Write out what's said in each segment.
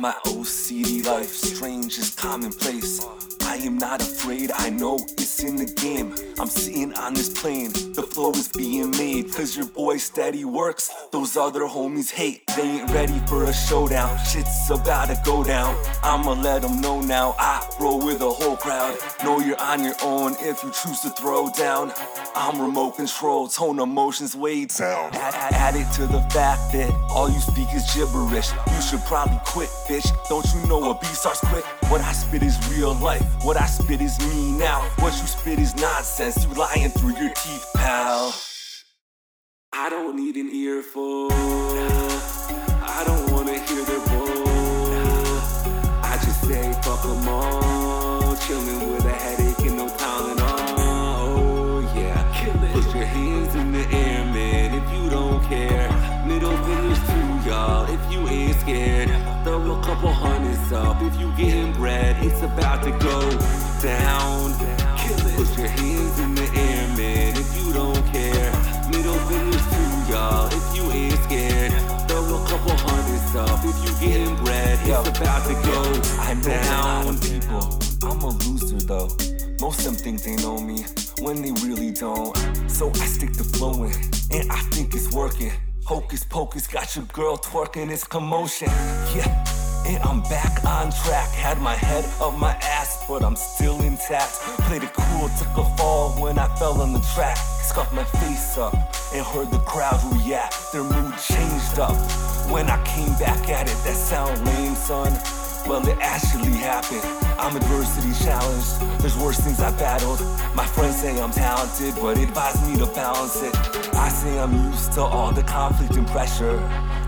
my OCD life, strange is commonplace. I am not afraid, I know it's in the game. I'm sitting on this plane, the flow is being made. Cause your boy steady works, those other homies hate. They ain't ready for a showdown, shit's about to go down. I'ma let them know now, I roll with a whole crowd. Know you're on your own if you choose to throw down. I'm remote control, tone emotions way down. Add, add, add it to the fact that all you speak is gibberish. You should probably quit, bitch. Don't you know a beat starts quick? What I spit is real life. What I spit is me now. What you spit is nonsense. You lying through your teeth, pal. I don't need an earful. If you getting bread. It's about to go down. Put your hands in the air, man, if you don't care. Middle fingers to y'all if you ain't scared. Throw a couple hundreds up if you getting bread. It's about to go I know a lot down. of people. I'm a loser though. Most of them think they know me when they really don't. So I stick to flowing, and I think it's working. Hocus pocus, got your girl twerking, it's commotion. Yeah. And I'm back on track. Had my head up my ass, but I'm still intact. Played it cool, took a fall when I fell on the track. Scuffed my face up and heard the crowd react. Their mood changed up when I came back at it. That sound lame, son. Well, it actually happened. I'm adversity challenged. There's worse things I battled. My friends say I'm talented, but advise me to balance it. I say I'm used to all the conflict and pressure.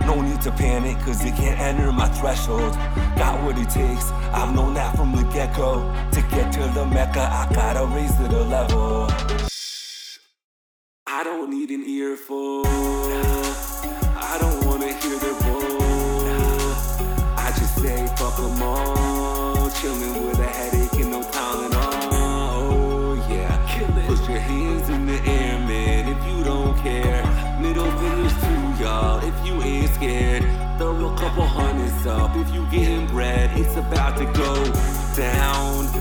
No need to panic, cause it can't enter my threshold. Got what it takes, I've known that from the get go. To get to the Mecca, I gotta raise to the level. I don't need an earful. Throw a couple hundreds up if you getting bread. It's about to go down.